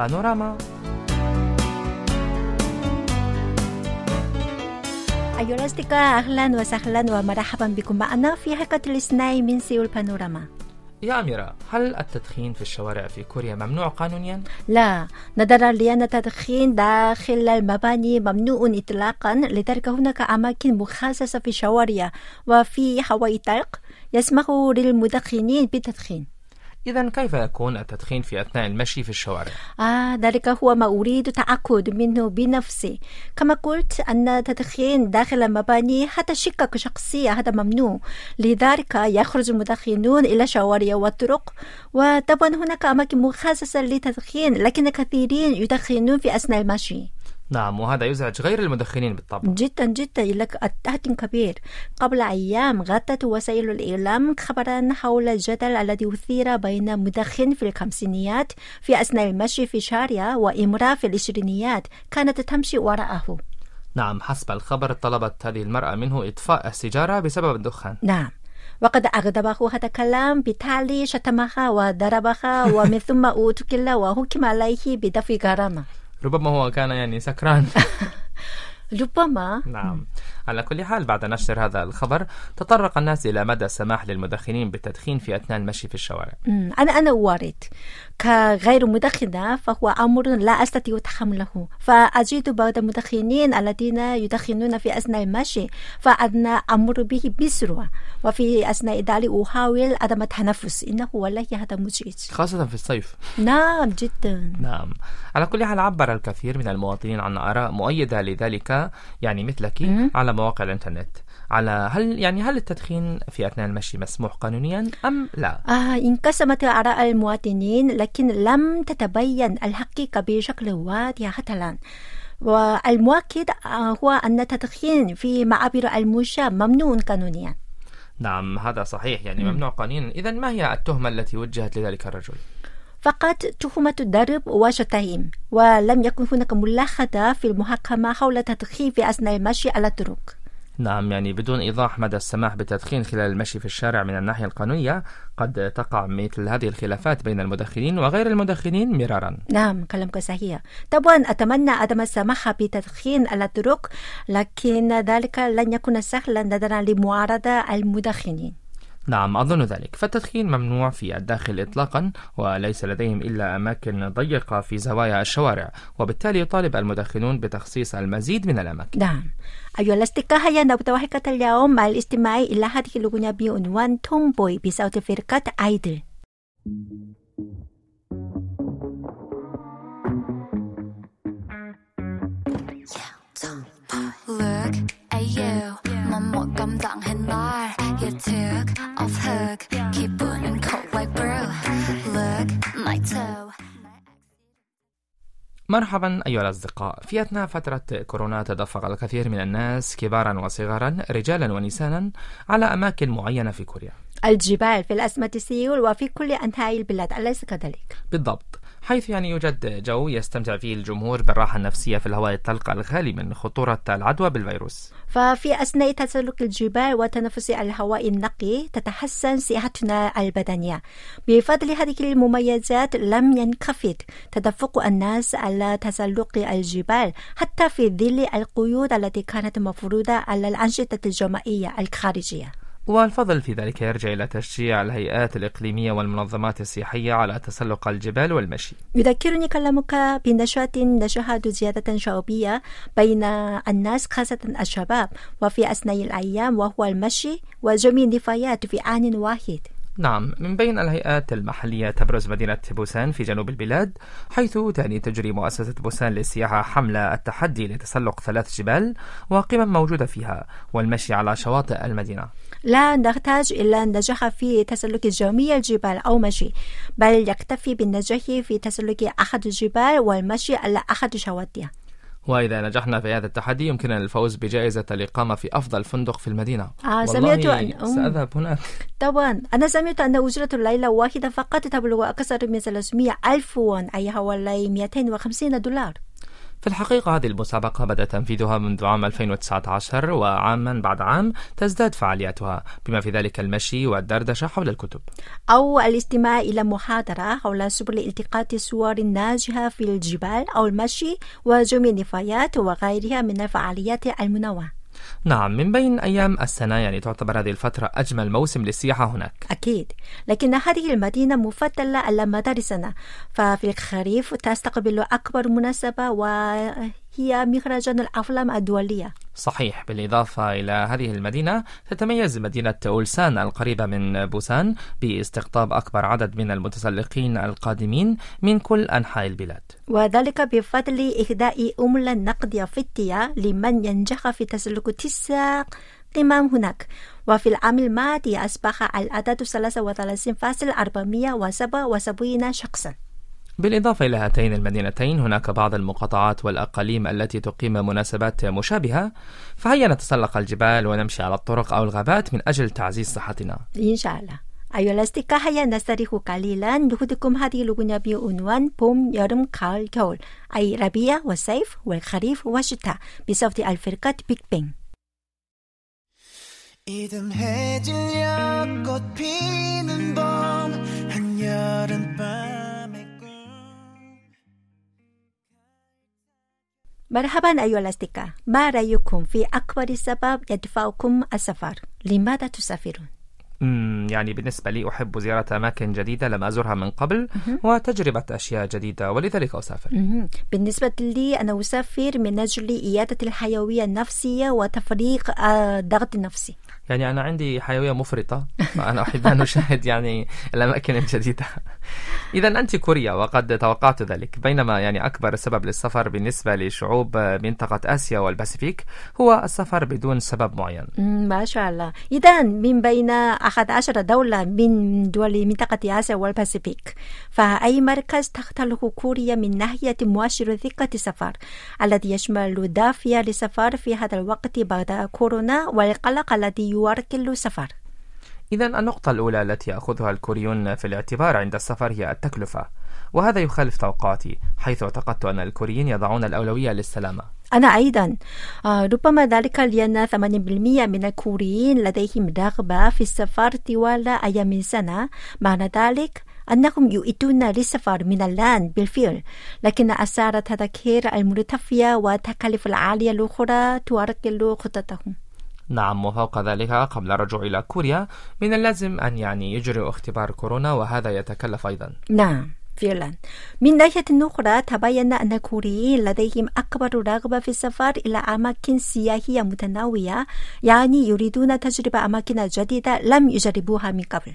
بانوراما أيها الأصدقاء أهلا وسهلا ومرحبا بكم معنا في حلقة الاثنين من سيول بانوراما يا أميرة هل التدخين في الشوارع في كوريا ممنوع قانونيا؟ لا نظرا لأن التدخين داخل المباني ممنوع إطلاقا لذلك هناك أماكن مخصصة في الشوارع وفي هواء طلق يسمح للمدخنين بالتدخين إذا كيف يكون التدخين في أثناء المشي في الشوارع؟ آه ذلك هو ما أريد تأكد منه بنفسي. كما قلت أن التدخين داخل المباني حتى شقق شخصية هذا ممنوع. لذلك يخرج المدخنون إلى الشوارع والطرق وطبعا هناك أماكن مخصصة للتدخين لكن كثيرين يدخنون في أثناء المشي. نعم وهذا يزعج غير المدخنين بالطبع. جدا جدا. لك التهديد كبير. قبل أيام غطت وسائل الإعلام خبرا حول الجدل الذي أثير بين مدخن في الخمسينيات في أثناء المشي في شارع وإمرأة في العشرينيات كانت تمشي وراءه. نعم حسب الخبر طلبت هذه المرأة منه إطفاء السيجارة بسبب الدخان. نعم. وقد أغضبه هذا الكلام بالتالي شتمها وضربها ومن ثم أوتكل وحكم عليه بدفع غرامة. ربما هو كان يعني سكران ربما نعم على كل حال بعد نشر هذا الخبر تطرق الناس إلى مدى السماح للمدخنين بالتدخين في أثناء المشي في الشوارع. أنا أنا أوارد كغير مدخنة فهو أمر لا أستطيع تحمله. فأجد بعض المدخنين الذين يدخنون في أثناء المشي فأنا أمر به بسرعة. وفي أثناء ذلك أحاول عدم التنفس. إنه والله هذا مزعج خاصة في الصيف. نعم جدا. نعم. على كل حال عبر الكثير من المواطنين عن آراء مؤيدة لذلك يعني مثلك مم. على مواقع الإنترنت على هل يعني هل التدخين في أثناء المشي مسموح قانونيا أم لا؟ آه انقسمت آراء المواطنين لكن لم تتبين الحقيقة بشكل واضح حتى الآن والمؤكد آه، هو أن التدخين في معابر المشاة ممنوع قانونيا نعم هذا صحيح يعني مم. ممنوع قانونا إذا ما هي التهمة التي وجهت لذلك الرجل؟ فقط تهمة ضرب وشتائم ولم يكن هناك ملاحظة في المحاكمة حول التدخين في أثناء المشي على الطرق. نعم يعني بدون إيضاح مدى السماح بالتدخين خلال المشي في الشارع من الناحية القانونية قد تقع مثل هذه الخلافات بين المدخنين وغير المدخنين مرارا. نعم كلامك صحيح. طبعا أتمنى عدم السماح بالتدخين على الطرق لكن ذلك لن يكون سهلا نظرا لمعارضة المدخنين. نعم أظن ذلك. فالتدخين ممنوع في الداخل إطلاقا وليس لديهم إلا أماكن ضيقة في زوايا الشوارع. وبالتالي يطالب المدخنون بتخصيص المزيد من الأماكن. نعم. أيها الأصدقاء هيا نبدأ حلقة اليوم مع الاستماع إلى هذه الأغنية بعنوان تومبوي بصوت فرقة آيدل Look at you. مرحبا أيها الأصدقاء. في أثناء فترة كورونا تدفق الكثير من الناس كبارا وصغارا رجالا ونساء على أماكن معينة في كوريا. الجبال في الأزمة سيول وفي كل أنحاء البلاد أليس كذلك؟ بالضبط. حيث يعني يوجد جو يستمتع فيه الجمهور بالراحة النفسية في الهواء الطلق الخالي من خطورة العدوى بالفيروس. ففي أثناء تسلق الجبال وتنفس الهواء النقي تتحسن صحتنا البدنية. بفضل هذه المميزات لم ينخفض تدفق الناس على تسلق الجبال حتى في ظل القيود التي كانت مفروضة على الأنشطة الجماعية الخارجية. والفضل في ذلك يرجع إلى تشجيع الهيئات الإقليمية والمنظمات السياحية على تسلق الجبال والمشي. يذكرني كلامك بنشاط نشهد زيادة شعبية بين الناس خاصة الشباب وفي أثناء الأيام وهو المشي وجميع النفايات في آن واحد. نعم من بين الهيئات المحلية تبرز مدينة بوسان في جنوب البلاد حيث تعني تجري مؤسسة بوسان للسياحة حملة التحدي لتسلق ثلاث جبال وقمم موجودة فيها والمشي على شواطئ المدينة. لا نحتاج إلى النجاح في تسلق جميع الجبال أو مشي بل يكتفي بالنجاح في تسلق أحد الجبال والمشي على أحد شواطئها وإذا نجحنا في هذا التحدي يمكننا الفوز بجائزة الإقامة في أفضل فندق في المدينة. آه، سمعت أم. سأذهب هناك. طبعا أنا سمعت أن أجرة الليلة واحدة فقط تبلغ أكثر من 300 ألف وون أي حوالي 250 دولار. في الحقيقة هذه المسابقة بدأ تنفيذها منذ عام 2019 وعاما بعد عام تزداد فعالياتها بما في ذلك المشي والدردشة حول الكتب. أو الاستماع إلى محاضرة حول سبل التقاط الصور الناجحة في الجبال أو المشي وجمع النفايات وغيرها من الفعاليات المنوعة. نعم من بين أيام السنة يعني تعتبر هذه الفترة أجمل موسم للسياحة هناك. أكيد. لكن هذه المدينة مفضلة على مدار السنة. ففي الخريف تستقبل أكبر مناسبة وهي مهرجان الأفلام الدولية. صحيح. بالإضافة إلى هذه المدينة تتميز مدينة أولسان القريبة من بوسان باستقطاب أكبر عدد من المتسلقين القادمين من كل أنحاء البلاد. وذلك بفضل إهداء أملا نقدية فضية لمن ينجح في تسلق تسع قمم هناك. وفي العام الماضي أصبح العدد 33.477 شخصا. بالإضافة إلى هاتين المدينتين هناك بعض المقاطعات والأقاليم التي تقيم مناسبات مشابهة فهيا نتسلق الجبال ونمشي على الطرق أو الغابات من أجل تعزيز صحتنا إن شاء الله أيها الأصدقاء هيا نستريح قليلا نهدكم هذه الأغنية بعنوان 봄, 여름, 가을, 겨울 أي ربيع والصيف والخريف والشتاء بصوت الفرقة بيج بين 이듬해질녘 꽃 피는 봄 مرحبا أيها الأصدقاء. ما رأيكم في أكبر سبب يدفعكم السفر؟ لماذا تسافرون؟ يعني بالنسبة لي أحب زيارة أماكن جديدة لم أزرها من قبل وتجربة أشياء جديدة ولذلك أسافر. بالنسبة لي أنا أسافر من أجل إيادة الحيوية النفسية وتفريغ آه، الضغط النفسي يعني أنا عندي حيوية مفرطة فأنا أحب أن أشاهد يعني الأماكن الجديدة. إذا أنت كوريا وقد توقعت ذلك بينما يعني أكبر سبب للسفر بالنسبة لشعوب منطقة آسيا والباسيفيك هو السفر بدون سبب معين. ما شاء الله. إذا من بين 11 دولة من دول منطقة آسيا والباسيفيك فأي مركز تختلق كوريا من ناحية مؤشر ثقة السفر الذي يشمل دافع للسفر في هذا الوقت بعد كورونا والقلق الذي يؤرقل السفر إذا النقطة الأولى التي يأخذها الكوريون في الاعتبار عند السفر هي التكلفة وهذا يخالف توقعاتي حيث اعتقدت أن الكوريين يضعون الأولوية للسلامة. أنا أيضا. آه، ربما ذلك لأن 80% من الكوريين لديهم رغبة في السفر طوال أيام السنة. معنى ذلك أنهم يؤدون للسفر من الآن بالفعل لكن أسعار التذاكر المرتفعة والتكاليف العالية الأخرى تؤرقل خططهم. نعم وفوق ذلك قبل الرجوع إلى كوريا من اللازم أن يعني يجروا اختبار كورونا وهذا يتكلف أيضا. نعم فعلا. من ناحية أخرى تبين أن الكوريين لديهم أكبر رغبة في السفر إلى أماكن سياحية متنوعة يعني يريدون تجربة أماكن جديدة لم يجربوها من قبل.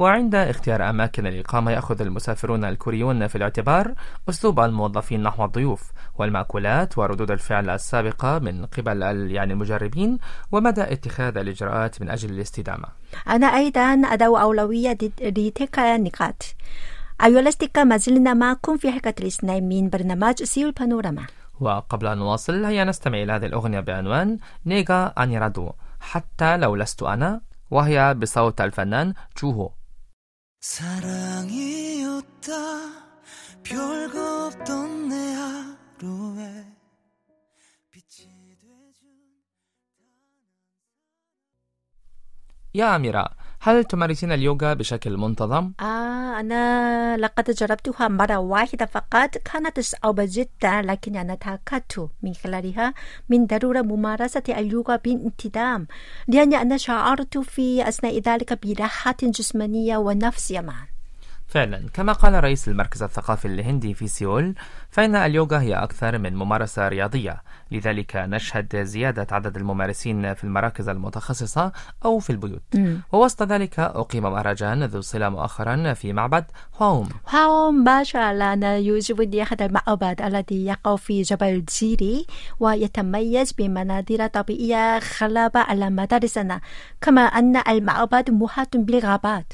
وعند اختيار أماكن الإقامة يأخذ المسافرون الكوريون في الاعتبار أسلوب الموظفين نحو الضيوف والمأكولات وردود الفعل السابقة من قبل يعني المجربين ومدى اتخاذ الإجراءات من أجل الاستدامة. أنا أيضا أدعو أولوية لتلك النقاط. الأصدقاء ما زلنا معكم في حلقة الاثنين من برنامج سيول بانوراما. وقبل أن نواصل هيا نستمع إلى هذه الأغنية بعنوان نيغا أنيرادو حتى لو لست أنا وهي بصوت الفنان جوهو 사랑이었다. 별거 없던 내 하루에 빛이 돼준 야미라. هل تمارسين اليوغا بشكل منتظم؟ آه أنا لقد جربتها مرة واحدة فقط كانت صعبة جدا لكن أنا تأكدت من خلالها من ضرورة ممارسة اللغة بانتظام لأن أنا شعرت في أثناء ذلك براحة جسمانية ونفسية معا فعلا. كما قال رئيس المركز الثقافي الهندي في سيول فإن اليوغا هي أكثر من ممارسة رياضية. لذلك نشهد زيادة عدد الممارسين في المراكز المتخصصة أو في البيوت. ووسط ذلك أقيم مهرجان ذو صلة مؤخرا في معبد ما شاء الله أنا يعجبني هذا المعبد الذي يقع في جبل جيري ويتميز بمناظر طبيعية خلابة على مدار السنة كما أن المعبد محاط بالغابات.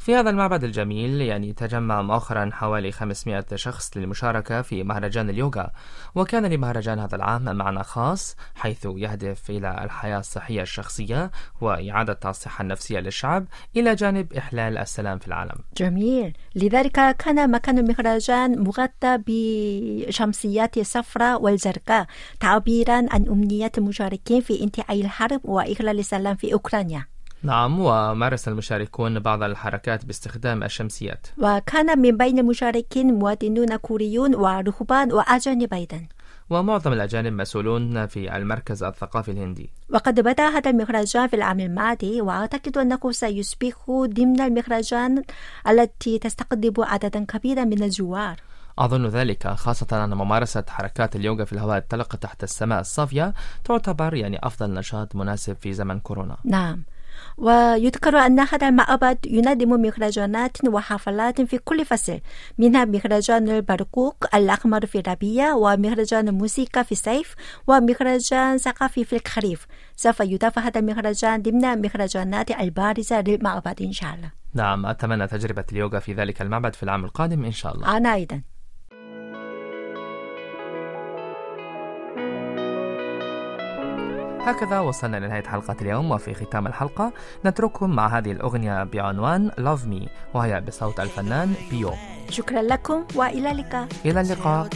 في هذا المعبد الجميل يعني تجمع مؤخرا حوالي 500 شخص للمشاركة في مهرجان اليوغا وكان لمهرجان هذا العام معنى خاص حيث يهدف إلى الحياة الصحية الشخصية وإعادة الصحة النفسية للشعب إلى جانب إحلال السلام في العالم. جميل. لذلك كان مكان المهرجان مغطى بشمسيات الصفراء والزرقاء تعبيرا عن أمنية المشاركين في انتهاء الحرب وإخلال السلام في أوكرانيا. نعم ومارس المشاركون بعض الحركات باستخدام الشمسيات. وكان من بين المشاركين مواطنون كوريون ورهبان وأجانب أيضا. ومعظم الأجانب مسؤولون في المركز الثقافي الهندي. وقد بدأ هذا المهرجان في العام الماضي وأعتقد أنه سيصبح ضمن المهرجان التي تستقطب عددا كبيرا من الزوار أظن ذلك خاصة أن ممارسة حركات اليوغا في الهواء الطلق تحت السماء الصافية تعتبر يعني أفضل نشاط مناسب في زمن كورونا. نعم. ويذكر أن هذا المعبد ينظم مهرجانات وحفلات في كل فصل منها مهرجان البرقوق الأحمر في الربيع ومهرجان الموسيقى في الصيف ومهرجان ثقافي في الخريف. سوف يضاف هذا المهرجان ضمن المهرجانات البارزة للمعبد إن شاء الله. نعم أتمنى تجربة اليوغا في ذلك المعبد في العام القادم إن شاء الله. أنا أيضا. هكذا وصلنا لنهاية حلقة اليوم وفي ختام الحلقة نترككم مع هذه الأغنية بعنوان Love Me وهي بصوت الفنان بيو. شكرا لكم وإلى اللقاء. إلى اللقاء.